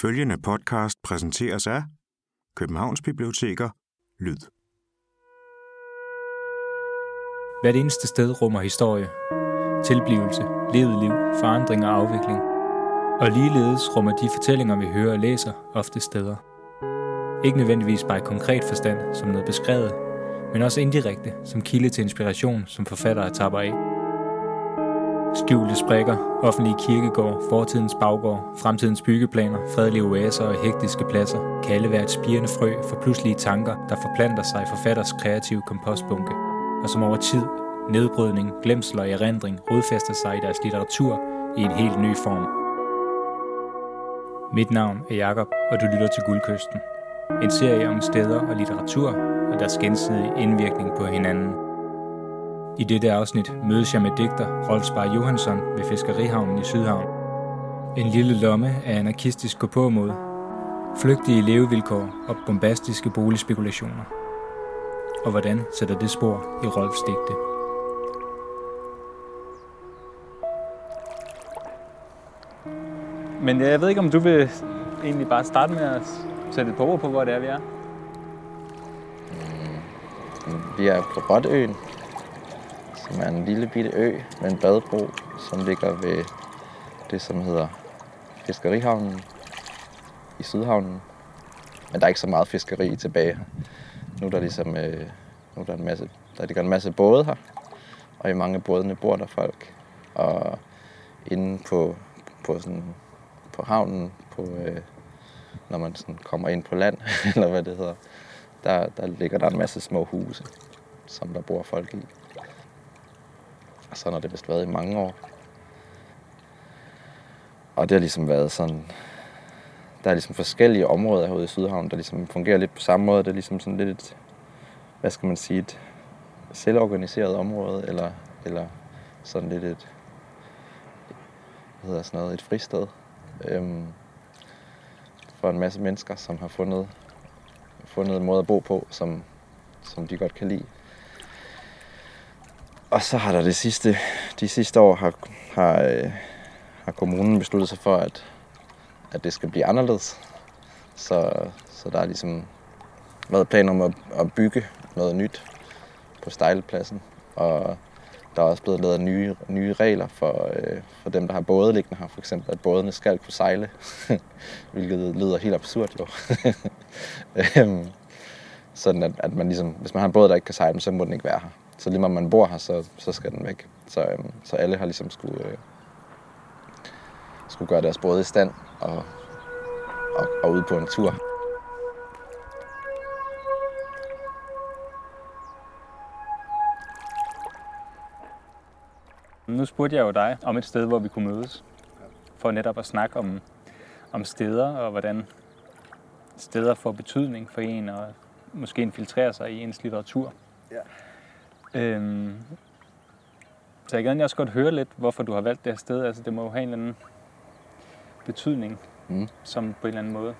Følgende podcast præsenteres af Københavns Biblioteker Lyd. Hvert eneste sted rummer historie, tilblivelse, levet liv, forandring og afvikling. Og ligeledes rummer de fortællinger, vi hører og læser, ofte steder. Ikke nødvendigvis bare i konkret forstand, som noget beskrevet, men også indirekte, som kilde til inspiration, som forfattere tapper af. Skjulte sprækker, offentlige kirkegård, fortidens baggård, fremtidens byggeplaner, fredelige oaser og hektiske pladser kan alle være et spirende frø for pludselige tanker, der forplanter sig i forfatters kreative kompostbunke, og som over tid, nedbrydning, glemsel og erindring rodfæster sig i deres litteratur i en helt ny form. Mit navn er Jakob og du lytter til Guldkysten. En serie om steder og litteratur og deres gensidige indvirkning på hinanden – i dette afsnit mødes jeg med digter Rolf Spar Johansson ved Fiskerihavnen i Sydhavn. En lille lomme af anarkistisk gåpåmod, flygtige levevilkår og bombastiske boligspekulationer. Og hvordan sætter det spor i Rolfs digte? Men jeg ved ikke, om du vil egentlig bare starte med at sætte et par ord på, hvor det er, vi er? Vi er på Rotøen, som er en lille bitte ø med en badebro, som ligger ved det, som hedder Fiskerihavnen i Sydhavnen. Men der er ikke så meget fiskeri tilbage. Nu er der ligesom øh, nu er der en masse, der ligger en masse både her, og i mange bådene bor der folk. Og inde på, på, sådan, på havnen, på, øh, når man sådan kommer ind på land, eller hvad det hedder, der, der ligger der en masse små huse, som der bor folk i. Og sådan har det vist været i mange år. Og det har ligesom været sådan... Der er ligesom forskellige områder herude i Sydhavn, der ligesom fungerer lidt på samme måde. Det er ligesom sådan lidt et, hvad skal man sige, et selvorganiseret område, eller, eller sådan lidt et, hvad hedder sådan noget, et fristed. Øhm, for en masse mennesker, som har fundet, fundet en måde at bo på, som, som de godt kan lide. Og så har der det sidste, de sidste år har, har, øh, har kommunen besluttet sig for, at, at det skal blive anderledes. Så, så der er ligesom været planer om at, at bygge noget nyt på stejlepladsen. Og der er også blevet lavet nye, nye regler for, øh, for dem, der har både liggende her. For eksempel, at bådene skal kunne sejle, hvilket lyder helt absurd jo. Øhm, sådan at, at man ligesom, hvis man har en båd, der ikke kan sejle, så må den ikke være her. Så lige når man bor her, så, så skal den væk. Så, øhm, så alle har ligesom skulle, øh, skulle gøre deres både i stand og, og, og ud på en tur. Nu spurgte jeg jo dig om et sted, hvor vi kunne mødes, for netop at snakke om, om steder og hvordan steder får betydning for en og måske infiltrerer sig i ens litteratur. Ja. Øhm, så jeg kan også godt høre lidt, hvorfor du har valgt det her sted. Altså, det må jo have en eller anden betydning, mm. som på en eller anden måde.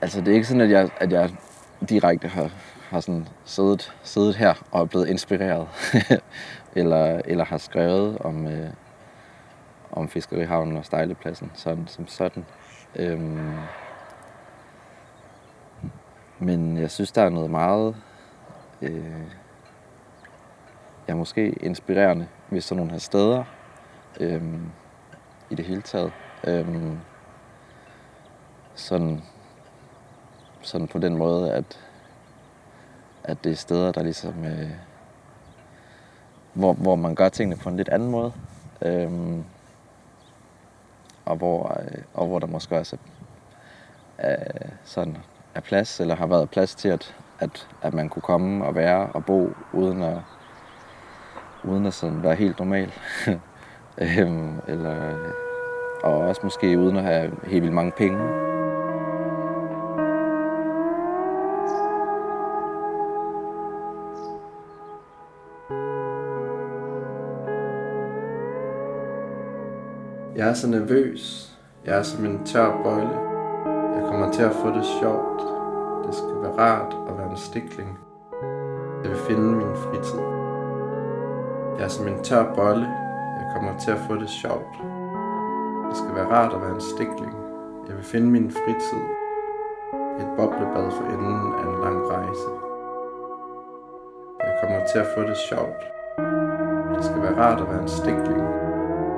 Altså, det er ikke sådan, at jeg, at jeg direkte har, har sådan siddet, siddet her og er blevet inspireret. eller, eller har skrevet om, øh, om Fiskerihavnen og Stejlepladsen sådan, som sådan. Øhm, men jeg synes, der er noget meget... Øh, ja, måske inspirerende ved sådan nogle her steder øhm, i det hele taget. Øhm, sådan, sådan på den måde, at, at det er steder, der ligesom... Øh, hvor, hvor man gør tingene på en lidt anden måde. Øhm, og, hvor, øh, og hvor der måske også er, er, sådan, er plads, eller har været plads til, at, at, at man kunne komme og være og bo, uden at, uden at sådan være helt normal. øhm, eller, og også måske uden at have helt vildt mange penge. Jeg er så nervøs. Jeg er som en tør bøjle. Jeg kommer til at få det sjovt. Det skal være rart at være en stikling. Jeg vil finde min fritid. Jeg er som en tør bolle. Jeg kommer til at få det sjovt. Det skal være rart at være en stikling. Jeg vil finde min fritid. Et boblebad for enden af en lang rejse. Jeg kommer til at få det sjovt. Det skal være rart at være en stikling.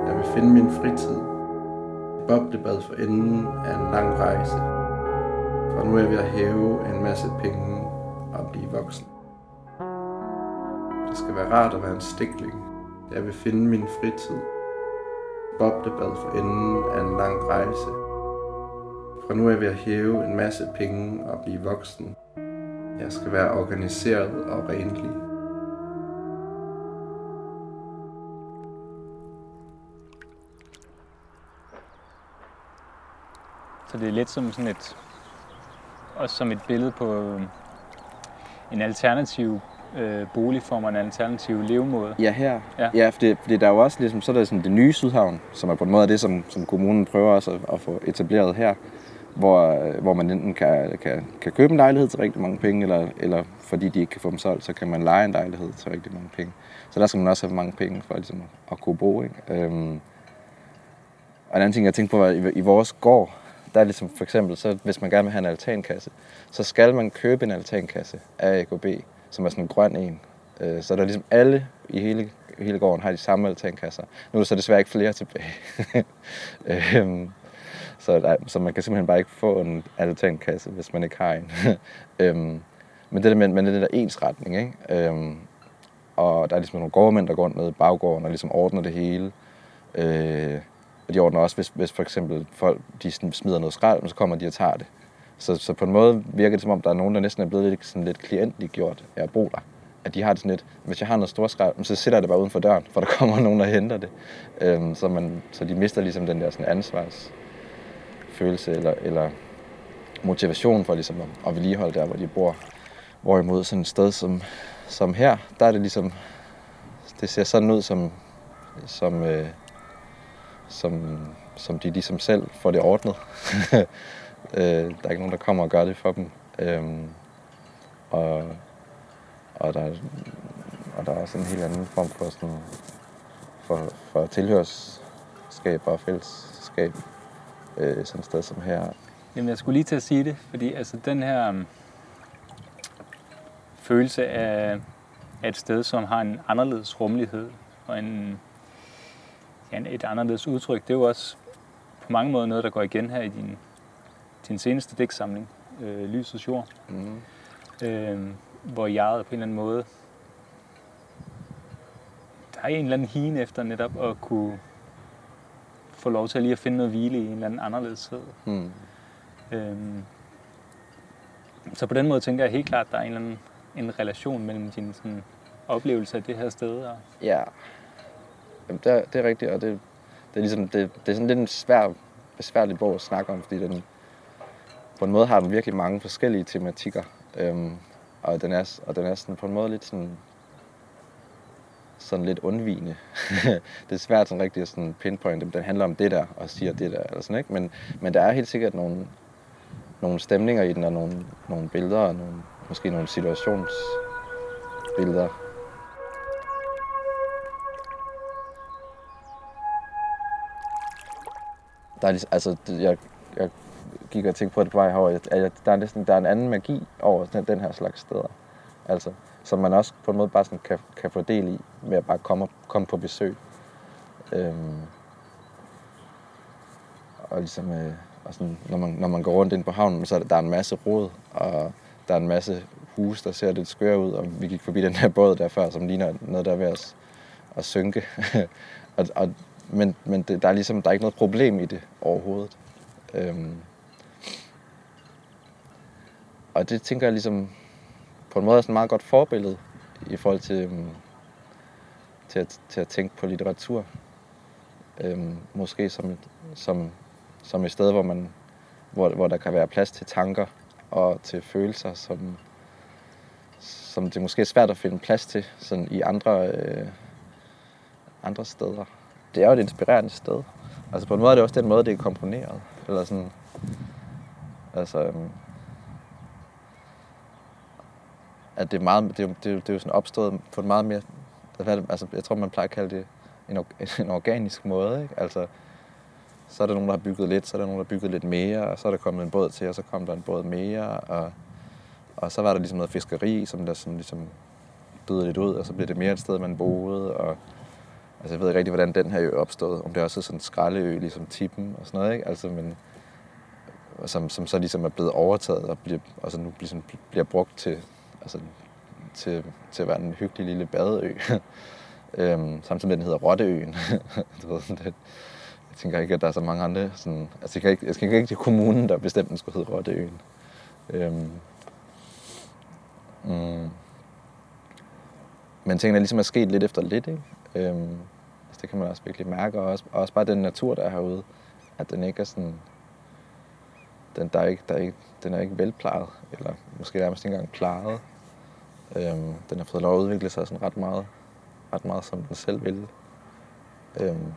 Jeg vil finde min fritid. Et boblebad for enden af en lang rejse. For nu er jeg ved at hæve en masse penge og blive voksen. Det skal være rart at være en stikling. Jeg vil finde min fritid. Boblebad for enden af en lang rejse. Fra nu er jeg ved at hæve en masse penge og blive voksen. Jeg skal være organiseret og renlig. Så det er lidt som sådan et, også som et billede på øhm, en alternativ øh, boligform og en alternativ levemåde. Ja, her. Ja. Ja, fordi, fordi der er jo også ligesom, så er der sådan det nye Sydhavn, som er på en måde det, som, som kommunen prøver også at, at få etableret her, hvor, øh, hvor man enten kan, kan, kan købe en lejlighed til rigtig mange penge, eller, eller fordi de ikke kan få dem solgt, så kan man lege en lejlighed til rigtig mange penge. Så der skal man også have mange penge for ligesom, at kunne bo. Ikke? Øhm, og en anden ting, jeg tænkte på, var, i, i vores gård, der er ligesom for eksempel, så hvis man gerne vil have en altankasse, så skal man købe en altankasse af AKB, som er sådan en grøn en. Øh, så der er ligesom alle i hele, hele gården har de samme altankasser. Nu er der så desværre ikke flere tilbage. øhm, så, der, så man kan simpelthen bare ikke få en altankasse, hvis man ikke har en. øhm, men det der med, med det der ensretning, ikke? Øhm, og der er ligesom nogle gårdmænd, der går rundt ned i baggården og ligesom ordner det hele. Øh, og de ordner også, hvis, hvis for eksempel folk de smider noget skrald, så kommer de og tager det. Så, så på en måde virker det som om, der er nogen, der næsten er blevet lidt, sådan lidt klientligt gjort af at bo der. At de har det sådan lidt, hvis jeg har noget stort skrald, så sætter jeg det bare uden for døren, for der kommer nogen, der henter det. Øhm, så, man, så de mister ligesom den der sådan ansvarsfølelse eller, eller motivation for ligesom at, at vedligeholde der, hvor de bor. Hvorimod sådan et sted som, som her, der er det ligesom, det ser sådan ud som, som, øh, som, som de ligesom selv får det ordnet. øh, der er ikke nogen, der kommer og gør det for dem. Øh, og, og, der, og der er også en helt anden form for, sådan, for, for tilhørsskab og fællesskab øh, sådan et sted som her. Jamen, jeg skulle lige til at sige det, fordi altså, den her um, følelse af, af et sted, som har en anderledes rummelighed og en, ja, et anderledes udtryk, det er jo også på mange måder noget, der går igen her i din, din seneste digtsamling, øh, Lysets Jord, Mm. øh, hvor jeg på en eller anden måde, der er en eller anden hine efter netop at kunne få lov til at lige at finde noget hvile i en eller anden anderledeshed. Mm. Øhm, så på den måde tænker jeg helt klart, at der er en eller anden en relation mellem din sådan, oplevelse af det her sted og Ja, Jamen, det, er, det er rigtigt, og det, det er ligesom, det, det er sådan lidt en svær, besværlig bog at snakke om, fordi den, på en måde har den virkelig mange forskellige tematikker, øhm, og den er, og den er sådan på en måde lidt sådan, sådan lidt undvigende. det er svært sådan rigtig at sådan pinpointe, den handler om det der, og siger det der, eller sådan, ikke? Men, men der er helt sikkert nogle, nogle stemninger i den, og nogle, nogle billeder, og nogle, måske nogle situationsbilleder, der er altså, det- jeg, jeg gik og tænkte på det på vej herover, at der er, næsten, der er en anden magi over den, den her slags steder. Altså, som man også på en måde bare sådan kan, kan få del i, med at bare komme, komme på besøg. Øhm, og ligesom, øh, og sådan, når, man, når man går rundt ind på havnen, så er der, der er en masse rod, og der er en masse huse, der ser lidt skøre ud, og vi gik forbi den her båd der før, som ligner noget, der er ved at, at synke. og, og, men men det, der, er ligesom, der er ikke noget problem i det overhovedet. Øhm, og det tænker jeg ligesom på en måde er sådan et meget godt forbillede i forhold til, øhm, til, at, til at tænke på litteratur. Øhm, måske som et, som, som et sted, hvor, man, hvor, hvor der kan være plads til tanker og til følelser, som, som det måske er svært at finde plads til sådan i andre, øh, andre steder. Det er jo et inspirerende sted. Altså på en måde er det også den måde, det er komponeret. Eller sådan, altså, øhm, at det er meget, det er, det er, det er jo sådan opstået på en meget mere, altså jeg tror man plejer at kalde det en, en organisk måde, ikke? Altså, så er der nogen, der har bygget lidt, så er der nogen, der har bygget lidt mere, og så er der kommet en båd til, og så kom der en båd mere, og, og så var der ligesom noget fiskeri, som der sådan ligesom døde lidt ud, og så blev det mere et sted, man boede, og altså jeg ved ikke rigtig, hvordan den her ø opstod, om det også er sådan en skraldeø, ligesom Tippen og sådan noget, ikke? Altså, men, som, som så ligesom er blevet overtaget og bliver, altså nu ligesom bliver brugt til, altså, til, til at være en hyggelig lille badeø. øhm, samtidig med, at den hedder Rotteøen. du ved, det, jeg tænker ikke, at der er så mange andre. Sådan, altså, jeg, kan ikke, jeg tænker ikke til kommunen, der bestemte, den skulle hedde Rotteøen. Øhm, mm, men tingene er ligesom er sket lidt efter lidt, ikke? Øhm, altså, det kan man også virkelig mærke, og også, og også bare den natur, der er herude, at den ikke er sådan, den, der er ikke, der er ikke, den er ikke velplejet, eller måske nærmest ikke engang plejet. Øhm, den har fået lov at udvikle sig sådan ret meget, ret meget som den selv ville. Øhm,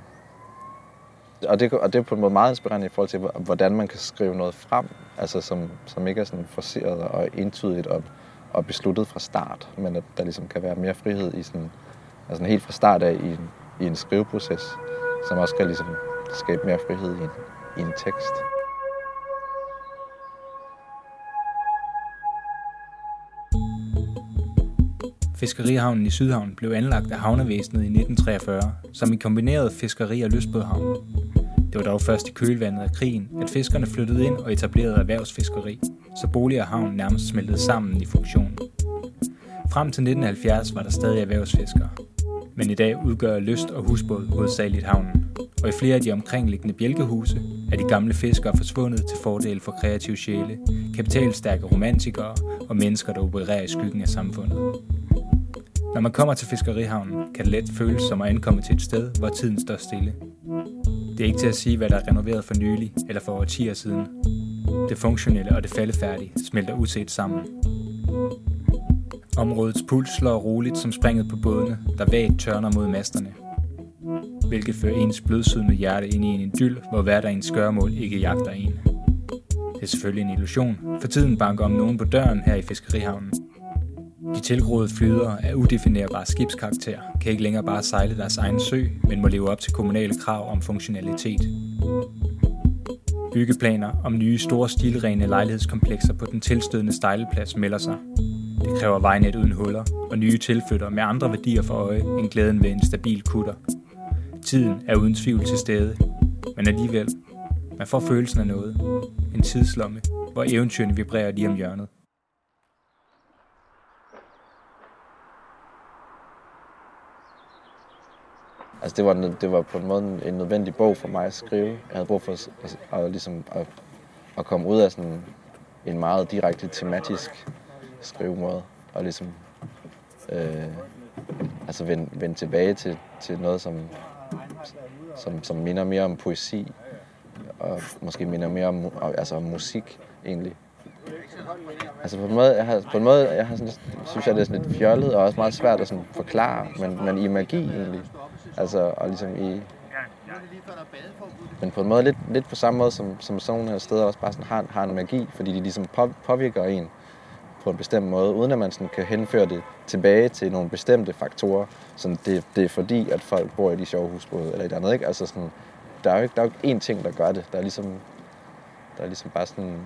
og, det, og det er på en måde meget inspirerende i forhold til, hvordan man kan skrive noget frem, altså som, som ikke er sådan forceret og entydigt og, og besluttet fra start, men at der ligesom kan være mere frihed i sådan, altså helt fra start af i en, i en skriveproces, som også kan ligesom skabe mere frihed i en, i en tekst. Fiskerihavnen i Sydhavn blev anlagt af havnevæsenet i 1943, som i kombineret fiskeri- og lystbådhavn. Det var dog først i kølvandet af krigen, at fiskerne flyttede ind og etablerede erhvervsfiskeri, så bolig og havn nærmest smeltede sammen i funktionen. Frem til 1970 var der stadig erhvervsfiskere, men i dag udgør lyst- og husbåd hovedsageligt havnen, og i flere af de omkringliggende bjælkehuse er de gamle fiskere forsvundet til fordel for kreative sjæle, kapitalstærke romantikere og mennesker, der opererer i skyggen af samfundet. Når man kommer til fiskerihavnen, kan det let føles som at ankomme til et sted, hvor tiden står stille. Det er ikke til at sige, hvad der er renoveret for nylig eller for årtier siden. Det funktionelle og det faldefærdige smelter uset sammen. Områdets puls slår roligt som springet på bådene, der vagt tørner mod masterne. Hvilket fører ens blødsydende hjerte ind i en idyll, hvor hverdagens skørmål ikke jagter en. Det er selvfølgelig en illusion, for tiden banker om nogen på døren her i fiskerihavnen. De tilgroede flyder af udefinerbare skibskarakter kan ikke længere bare sejle deres egen sø, men må leve op til kommunale krav om funktionalitet. Byggeplaner om nye store stilrene lejlighedskomplekser på den tilstødende stejleplads melder sig. Det kræver vejnet uden huller og nye tilflytter med andre værdier for øje end glæden ved en stabil kutter. Tiden er uden tvivl til stede, men alligevel, man får følelsen af noget. En tidslomme, hvor eventyrene vibrerer lige om hjørnet. Altså det var, det var på en måde en nødvendig bog for mig at skrive. Jeg havde brug for at, altså, at, ligesom at, at komme ud af sådan en meget direkte tematisk skrivemåde. Og ligesom øh, altså vende, vende tilbage til, til noget, som, som, som minder mere om poesi. Og måske minder mere om, altså om musik egentlig. Altså på en måde, jeg har, på en måde jeg har sådan, synes jeg, det er sådan lidt fjollet og også meget svært at sådan forklare, men, men i magi egentlig. Altså, og ligesom i... Men på en måde lidt, lidt på samme måde, som, som sådan nogle her steder også bare sådan har, har en magi, fordi de ligesom påvirker en på en bestemt måde, uden at man sådan kan henføre det tilbage til nogle bestemte faktorer. Sådan det, det er fordi, at folk bor i de sjove husbåde eller et andet, ikke? Altså sådan, der er jo ikke, der er jo ikke én ting, der gør det. Der er ligesom, der er ligesom bare sådan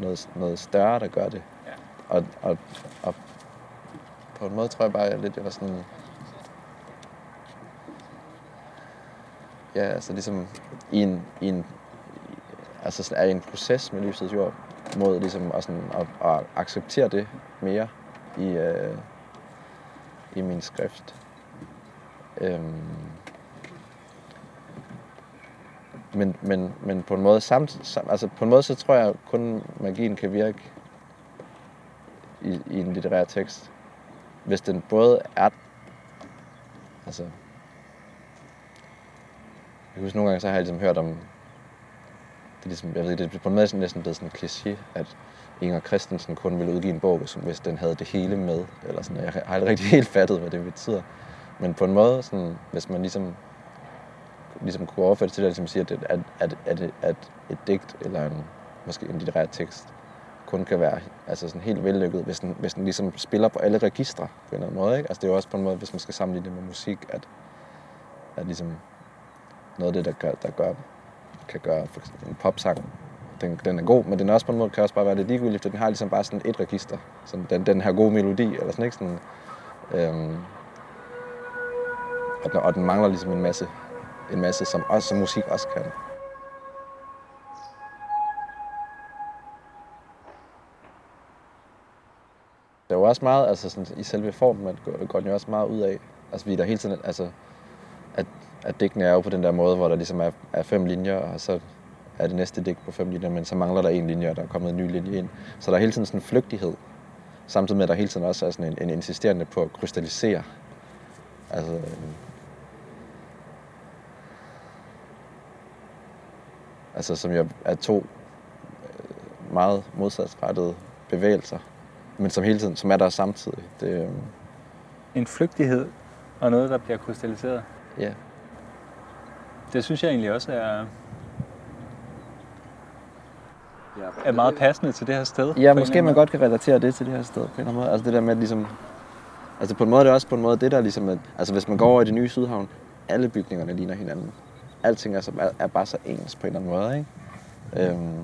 noget, noget større, der gør det. Og, og, og på en måde tror jeg bare, at lidt, jeg var sådan, ja, altså ligesom i en, i en altså er i en proces med lysets jord, mod ligesom at, sådan, at, at acceptere det mere i, øh, i min skrift. Øhm, men, men, men på en måde samt, sam, altså på en måde så tror jeg kun magien kan virke i, i en litterær tekst, hvis den både er altså jeg husker nogle gange, så har jeg ligesom hørt om, det er, ligesom, jeg ved, det er på en måde næsten blevet sådan en kliché, at Inger Christensen kun ville udgive en bog, hvis den havde det hele med. Eller sådan. Jeg har aldrig rigtig helt fattet, hvad det betyder. Men på en måde, sådan, hvis man ligesom, ligesom kunne overføre det til at ligesom sige, at, at, at, at, at et digt eller en, måske en litterær tekst kun kan være altså sådan helt vellykket, hvis den, hvis den ligesom spiller på alle registre på en eller anden måde. Ikke? Altså det er jo også på en måde, hvis man skal sammenligne det med musik, at, at ligesom noget af det, der, gør, der gør, kan gøre for eksempel en popsang. Den, den er god, men den er også på en måde kan også bare være lidt ligegyldig, for den har ligesom bare sådan et register. Sådan den, den her gode melodi, eller sådan ikke sådan... Øhm, og, den, og den mangler ligesom en masse, en masse som, også, som musik også kan. Det er jo også meget, altså sådan, i selve formen, at går, går den jo også meget ud af, altså vi der hele tiden, altså, at digtene er jo på den der måde, hvor der ligesom er, er fem linjer, og så er det næste digt på fem linjer, men så mangler der en linje, og der er kommet en ny linje ind. Så der er hele tiden sådan en flygtighed, samtidig med, at der hele tiden også er sådan en, en insisterende på at krystallisere. Altså, øhm, altså som jo er to øh, meget modsatrettede bevægelser, men som hele tiden, som er der samtidig. Det, øhm, En flygtighed og noget, der bliver krystalliseret. ja, Det synes jeg egentlig også er, er meget passende til det her sted. Ja, måske man godt kan relatere det til det her sted på en eller anden måde. Altså det der med at ligesom... Altså på en måde er det også på en måde det der ligesom... At, altså hvis man går over i det nye Sydhavn, alle bygningerne ligner hinanden. Alting er, så, er, bare så ens på en eller anden måde, ikke? Øhm,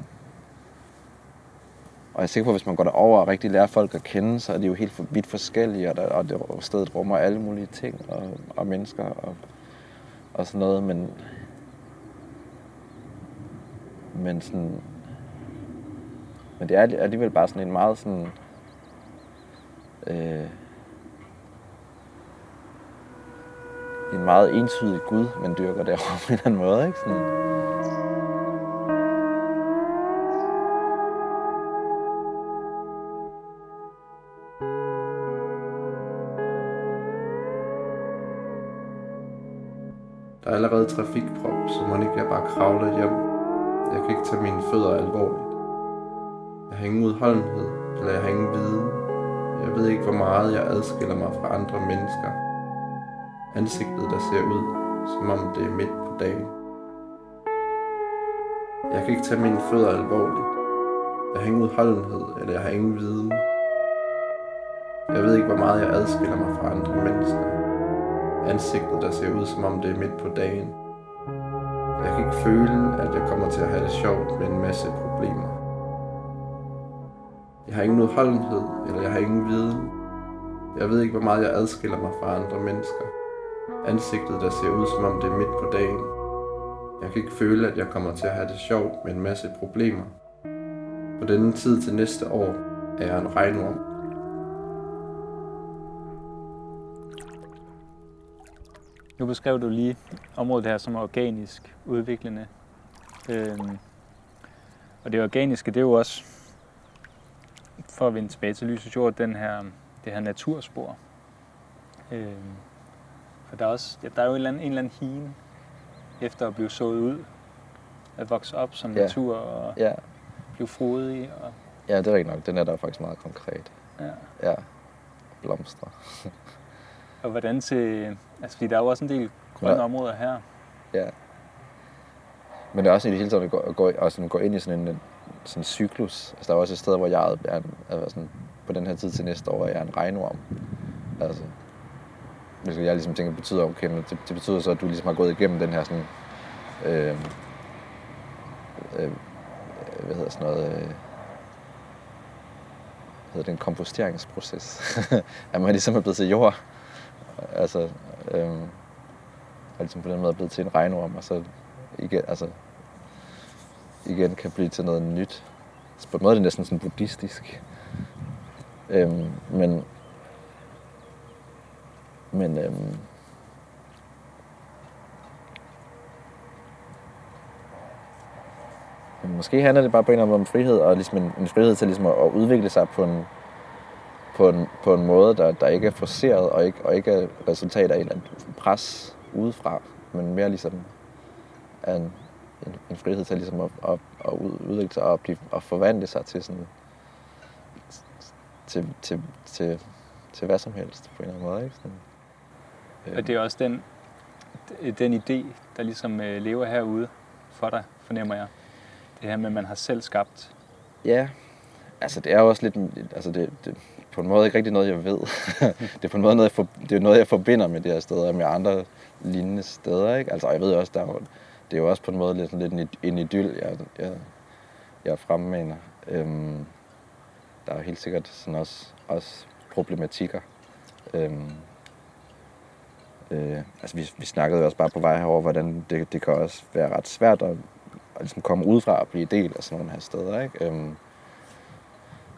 og jeg er sikker på, at hvis man går derover og rigtig lærer folk at kende, så er de jo helt for, vidt forskellige, og, der, og det, stedet rummer alle mulige ting og, og mennesker og, og sådan noget, men... Men sådan, men det er alligevel bare sådan en meget sådan... Øh, en meget entydig Gud, man dyrker derovre på en eller anden måde, ikke? Sådan, Der er allerede trafikprop, så man ikke bare kravle hjem. Jeg kan ikke tage mine fødder alvorligt. Jeg har ingen udholdenhed, eller jeg har ingen viden. Jeg ved ikke, hvor meget jeg adskiller mig fra andre mennesker. Ansigtet, der ser ud, som om det er midt på dagen. Jeg kan ikke tage mine fødder alvorligt. Jeg har ingen udholdenhed, eller jeg har ingen viden. Jeg ved ikke, hvor meget jeg adskiller mig fra andre mennesker ansigtet, der ser ud som om det er midt på dagen. Jeg kan ikke føle, at jeg kommer til at have det sjovt med en masse problemer. Jeg har ingen udholdenhed, eller jeg har ingen viden. Jeg ved ikke, hvor meget jeg adskiller mig fra andre mennesker. Ansigtet, der ser ud som om det er midt på dagen. Jeg kan ikke føle, at jeg kommer til at have det sjovt med en masse problemer. På denne tid til næste år er jeg en regnorm. Nu beskrev du lige området her som organisk udviklende. Øhm, og det organiske, det er jo også, for at vende tilbage til lysets jord, den her, det her naturspor. Øhm, for der er, også, ja, der er jo en eller, anden, en eller anden hine efter at blive sået ud, at vokse op som Ja. natur og ja, blive frodig. Og, ja, det er rigtigt nok. Den er der faktisk meget konkret. ja. Ja, blomstre. og hvordan til, altså fordi der er jo også en del grønne Ja. områder her. Ja. Men det er også i det hele taget, at gå, gå, og sådan, gå ind i sådan en sådan en cyklus. Altså, der er også et sted, hvor jeg er, en, er sådan, på den her tid til næste år, er jeg en regnorm. Altså, hvilket jeg ligesom tænker betyder, okay, men det, det betyder så, at du ligesom har gået igennem den her sådan, øh, øh, hvad hedder sådan noget, øh, hedder det, en komposteringsproces. at man ligesom er blevet til jord. Altså, øh, og ligesom på den måde er blevet til en regnorm, og så igen, altså, igen kan blive til noget nyt. Så på en måde er det næsten sådan buddhistisk. Øhm, men men øhm, men måske handler det bare på en eller anden måde om frihed, og ligesom en, en frihed til ligesom at, at udvikle sig på en, på en, på en måde, der, der ikke er forceret, og ikke, og ikke er resultat af en eller anden pres udefra, men mere ligesom er en, en, en frihed til ligesom at, at, at ud- udvikle sig og, at blive, og forvandle sig til sådan til, til, til, til hvad som helst på en eller anden måde. Ikke? Sådan, øh, Og det er også den, den idé, der ligesom øh, lever herude for dig, fornemmer jeg. Det her med, at man har selv skabt Ja, altså det er jo også lidt, altså det, det på en måde ikke rigtig noget, jeg ved. det er på en måde noget, jeg, for, det er noget, jeg forbinder med det her sted, og med andre lignende steder, ikke? Altså, jeg ved også, der er jo, det er jo også på en måde lidt, lidt en, en idyll, jeg, jeg, jeg fremmaner. Øhm, der er helt sikkert sådan også, også problematikker. Øhm, øh, altså vi, vi snakkede jo også bare på vej herover, hvordan det, det kan også være ret svært at, at ligesom komme udefra og blive del af sådan nogle her steder. Ikke? Øhm,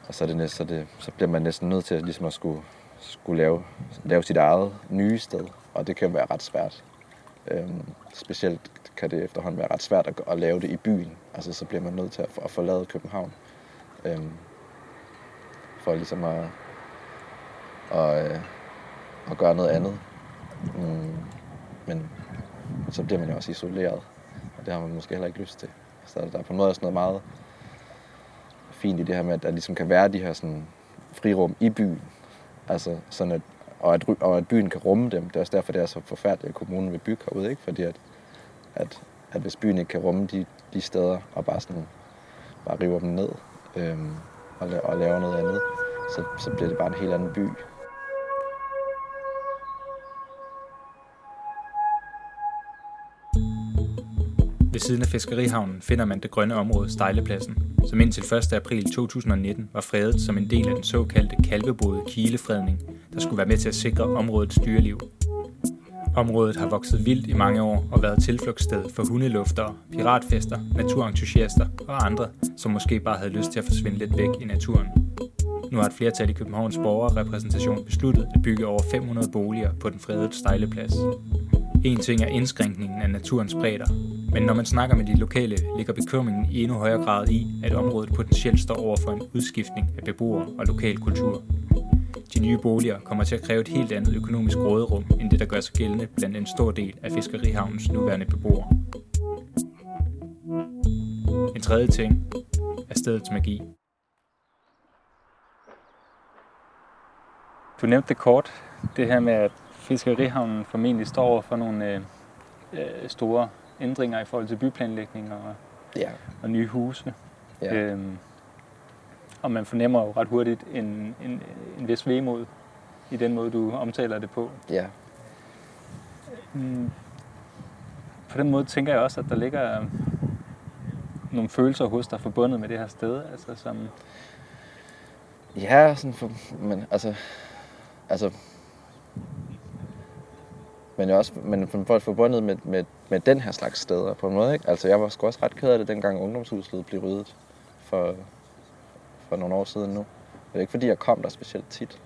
og så, er det næste, så, det, så bliver man næsten nødt til at, ligesom at skulle, skulle lave, lave sit eget nye sted. Og det kan være ret svært. Øhm, specielt kan det efterhånden være ret svært at, at lave det i byen. Altså så bliver man nødt til at, at forlade København. Øhm, for ligesom at, at, øh, at gøre noget andet. Mm, men så bliver man jo også isoleret, og det har man måske heller ikke lyst til. Så der er på en måde også noget meget fint i det her med, at der ligesom kan være de her sådan frirum i byen. Altså sådan at, og, at, og at byen kan rumme dem. Det er også derfor, det er så forfærdeligt, at kommunen vil bygge herude. Ikke? Fordi at, at, at hvis byen ikke kan rumme de, de steder, og bare, sådan, bare river dem ned øhm, og, la- og laver noget andet, så, så bliver det bare en helt anden by. Siden af fiskerihavnen finder man det grønne område Stejlepladsen, som indtil 1. april 2019 var fredet som en del af den såkaldte kalvebode kilefredning, der skulle være med til at sikre områdets dyreliv. Området har vokset vildt i mange år og været tilflugtssted for hundeluftere, piratfester, naturentusiaster og andre, som måske bare havde lyst til at forsvinde lidt væk i naturen. Nu har et flertal i Københavns borgerrepræsentation besluttet at bygge over 500 boliger på den fredede stejleplads. En ting er indskrænkningen af naturens bredder, men når man snakker med de lokale, ligger bekymringen i endnu højere grad i, at området potentielt står over for en udskiftning af beboere og lokal kultur. De nye boliger kommer til at kræve et helt andet økonomisk råderum, end det, der gør sig gældende blandt en stor del af Fiskerihavnens nuværende beboere. En tredje ting er stedets magi. Du nævnte det kort, det her med, at Fiskerihavnen formentlig står over for nogle øh, øh, store ændringer i forhold til byplanlægning og, Ja. og nye huse. Ja. Øhm, og man fornemmer jo ret hurtigt en, en, en vis vemod i den måde, du omtaler det på. ja. Mm. På den måde tænker jeg også, at der ligger nogle følelser hos dig forbundet med det her sted, altså som, Ja, sådan for, men altså, altså, men også, men for forbundet med, med, med den her slags steder på en måde, ikke? Altså, jeg var sgu også ret ked af det, dengang ungdomshuset blev ryddet for, for nogle år siden nu. Det er ikke, fordi jeg kom der specielt tit,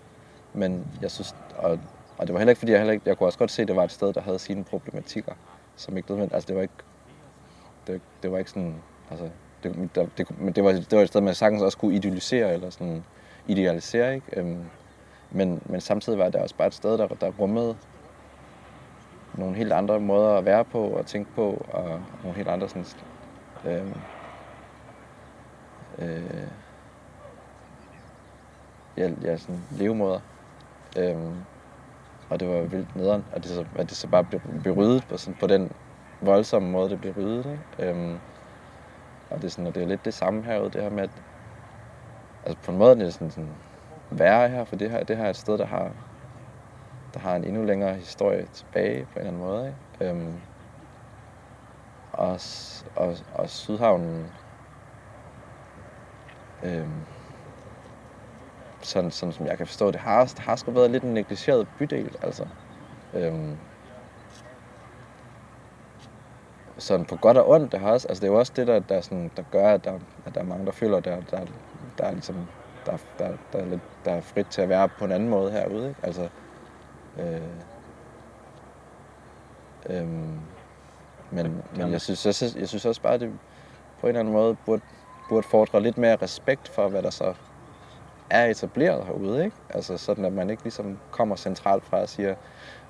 men jeg synes, og, og det var heller ikke, fordi jeg heller ikke, jeg kunne også godt se, at det var et sted, der havde sine problematikker, som ikke nødvendigt, altså det var ikke, det, det var ikke sådan, altså, det, der, det, men det var, det var et sted, man sagtens også kunne idealisere, eller sådan, idealisere, ikke? Øhm, men, men samtidig var det også bare et sted, der, der rummede nogle helt andre måder at være på og tænke på, og nogle helt andre sådan, øh, øh, ja, ja, sådan levemåder. Øh, og det var vildt nederen, at det så, at det så bare blev, blev ryddet på, sådan, på den voldsomme måde, det blev ryddet. Ikke? Øhm, og det er, sådan, og det er lidt det samme herude, det her med, at altså på en måde er det sådan, sådan værre her, for det her, det her er et sted, der har, der har en endnu længere historie tilbage på en eller anden måde. Ikke? Øhm, og, og, og Sydhavnen, øhm, sådan, sådan som jeg kan forstå det, har, det har sgu været lidt en negligeret bydel, altså. Øhm, sådan på godt og ondt, det har også, altså det er jo også det, der, der, sådan, der gør, at der, at der er mange, der føler, der, der, der er ligesom, der, der, der, er lidt, der er frit til at være på en anden måde herude, ikke? Altså, øh, øhm, men, men jeg synes, jeg, jeg synes også bare, at det på en eller anden måde burde, burde fordre lidt mere respekt for, hvad der så er etableret herude, ikke? Altså sådan, at man ikke ligesom kommer centralt fra og siger,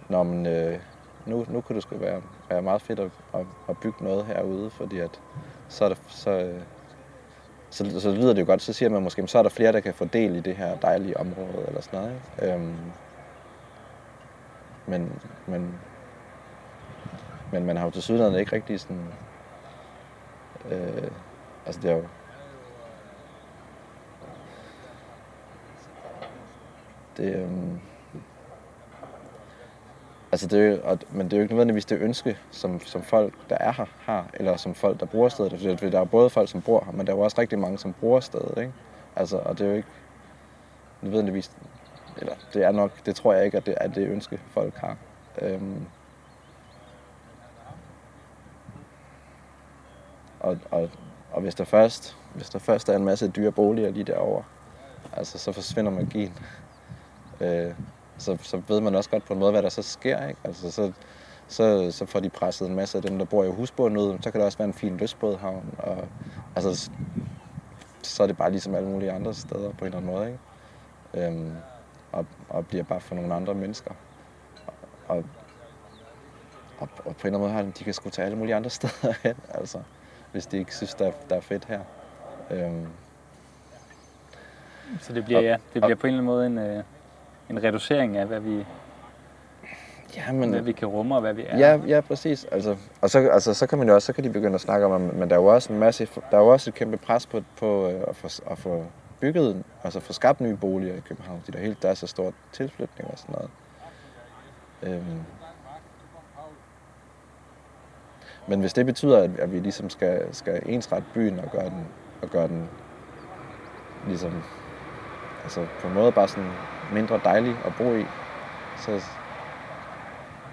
Nå, men øh, nu, nu kunne det sgu være, være meget fedt at, at, at bygge noget herude, fordi at så er der, så, øh, så, så lyder det jo godt, så siger man måske, "Men så er der flere, der kan få del i det her dejlige område, eller sådan noget, ikke? Øhm, men, men, men man har jo til sydlandet ikke rigtig sådan, øh, altså det er jo, det, øh, altså det er jo, og, men det er jo ikke nødvendigvis det ønske, som, som folk, der er her, har, eller som folk, der bruger stedet. Fordi der er både folk, som bor her, men der er jo også rigtig mange, som bruger stedet, ikke? Altså, og det er jo ikke nødvendigvis, eller det er nok, det tror jeg ikke, at det er det ønske, folk har. Øhm, og, og, og hvis der først, hvis der først er en masse dyre boliger lige derovre, altså så forsvinder magien. Øh, så, så ved man også godt på en måde, hvad der så sker. Ikke? Altså, så, så, så får de presset en masse af dem, der bor i husbåden ud. Så kan der også være en fin løsbådhavn. Og, altså, så er det bare ligesom alle mulige andre steder på en eller anden måde. Ikke? Øhm, og, og bliver bare for nogle andre mennesker. Og, og, og på en eller anden måde har de, de kan sgu tage alle mulige andre steder hen, altså, hvis de ikke synes, der, der er fedt her. Øhm, så det bliver, og, ja, det bliver og, på en eller anden måde en, øh, en reducering af, hvad vi, ja, men, hvad vi kan rumme og hvad vi er. Ja, ja præcis. Altså, og så, altså, så, kan man jo også, så kan de begynde at snakke om, men der er jo også en masse, der er jo også et kæmpe pres på, på øh, at, få, at få bygget, altså få skabt nye boliger i København. fordi der, helt, der er så stor tilflytning og sådan noget. Øhm. Men hvis det betyder, at, at vi ligesom skal, skal ensrette byen og gøre den, og gøre den ligesom, altså på en måde bare sådan mindre dejlig at bo i, så,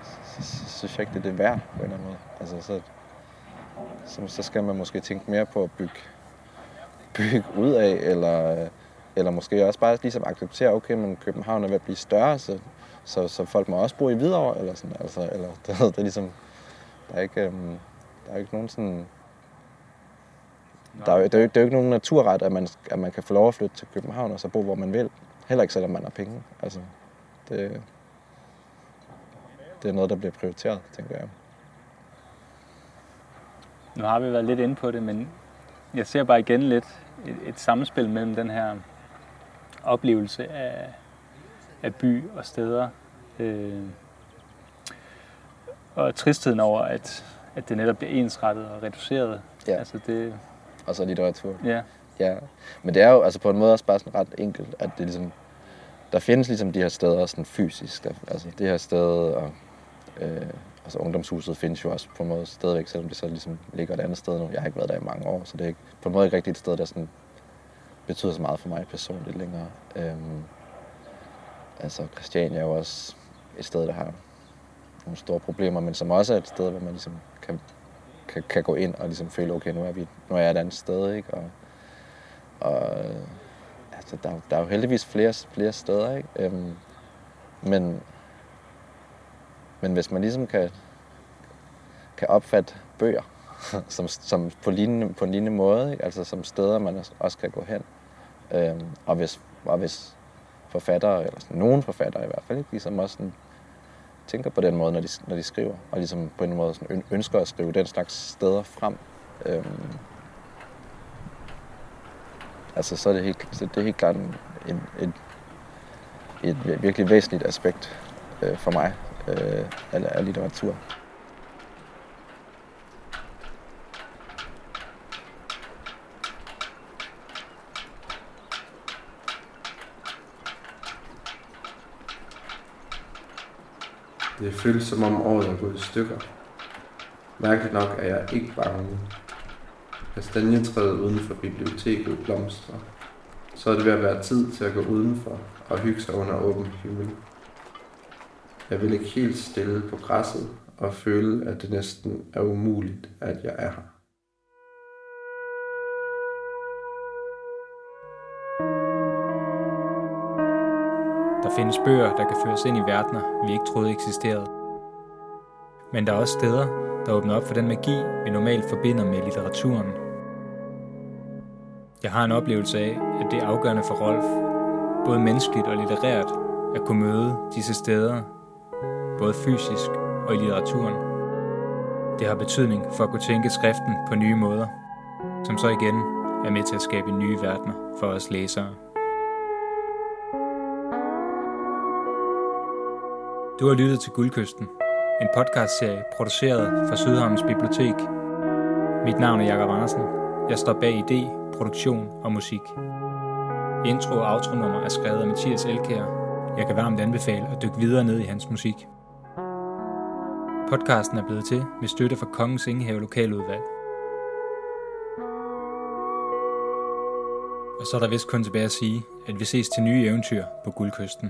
så, så synes jeg ikke, det er det værd på en eller anden måde. Altså, så, så, så skal man måske tænke mere på at bygge, bygge ud af, eller, øh, eller måske også bare ligesom acceptere, okay, men København er ved at blive større, så, så, så folk må også bo i Hvidovre, eller sådan, altså, eller det, det er ligesom, der er ikke, øhm, der er ikke nogen sådan, der er, der, er, der er jo ikke nogen naturret, at man, at man kan få lov at flytte til København og så bo, hvor man vil. Heller ikke selvom man har penge. Altså, det, det er noget, der bliver prioriteret, tænker jeg. Nu har vi været lidt inde på det, men jeg ser bare igen lidt et, et samspil mellem den her oplevelse af, af by og steder, øh, og tristheden over, at, at det netop bliver ensrettet og reduceret. Ja. Altså det, og så litteratur. Ja. ja. Men det er jo altså på en måde også bare sådan ret enkelt, at det ligesom, der findes ligesom de her steder sådan fysisk. Der, altså det her sted, og øh, altså ungdomshuset findes jo også på en måde stadigvæk, selvom det så ligesom ligger et andet sted nu. Jeg har ikke været der i mange år, så det er ikke, på en måde ikke rigtigt et sted, der sådan betyder så meget for mig personligt længere. Øhm, altså Christiania er jo også et sted, der har nogle store problemer, men som også er et sted, hvor man ligesom kan kan, kan gå ind og ligesom føle, okay, nu er, vi, nu er jeg et andet sted, ikke? Og, og øh, altså, der, der er jo heldigvis flere, flere steder, ikke? Øhm, men, men hvis man ligesom kan, kan opfatte bøger som, som på, lignende, på en lignende måde, ikke? altså som steder, man også kan gå hen. Øhm, og, hvis, og hvis forfattere, eller sådan, nogen forfattere i hvert fald, ikke? ligesom også sådan, tænker på den måde, når de, når de skriver, og ligesom på en måde sådan ønsker at skrive den slags steder frem. Øhm, altså så er det helt, så det er helt klart en, en, en, et virkelig væsentligt aspekt øh, for mig øh, af, af litteratur. Det føles som om året er gået i stykker. Mærkeligt nok er jeg ikke bange. Kastanjetræet uden for biblioteket blomstrer. Så er det ved at være tid til at gå udenfor og hygge sig under åben himmel. Jeg vil ikke helt stille på græsset og føle, at det næsten er umuligt, at jeg er her. Der findes bøger, der kan føres ind i verdener, vi ikke troede eksisterede. Men der er også steder, der åbner op for den magi, vi normalt forbinder med litteraturen. Jeg har en oplevelse af, at det er afgørende for Rolf, både menneskeligt og litterært, at kunne møde disse steder, både fysisk og i litteraturen. Det har betydning for at kunne tænke skriften på nye måder, som så igen er med til at skabe nye verdener for os læsere. Du har lyttet til Guldkysten, en podcastserie produceret for Sydhavns Bibliotek. Mit navn er Jakob Andersen. Jeg står bag idé, produktion og musik. Intro og outro nummer er skrevet af Mathias Elkær. jeg kan varmt anbefale at dykke videre ned i hans musik. Podcasten er blevet til med støtte fra Kongens Ingehave Lokaludvalg. Og så er der vist kun tilbage at sige, at vi ses til nye eventyr på Guldkysten.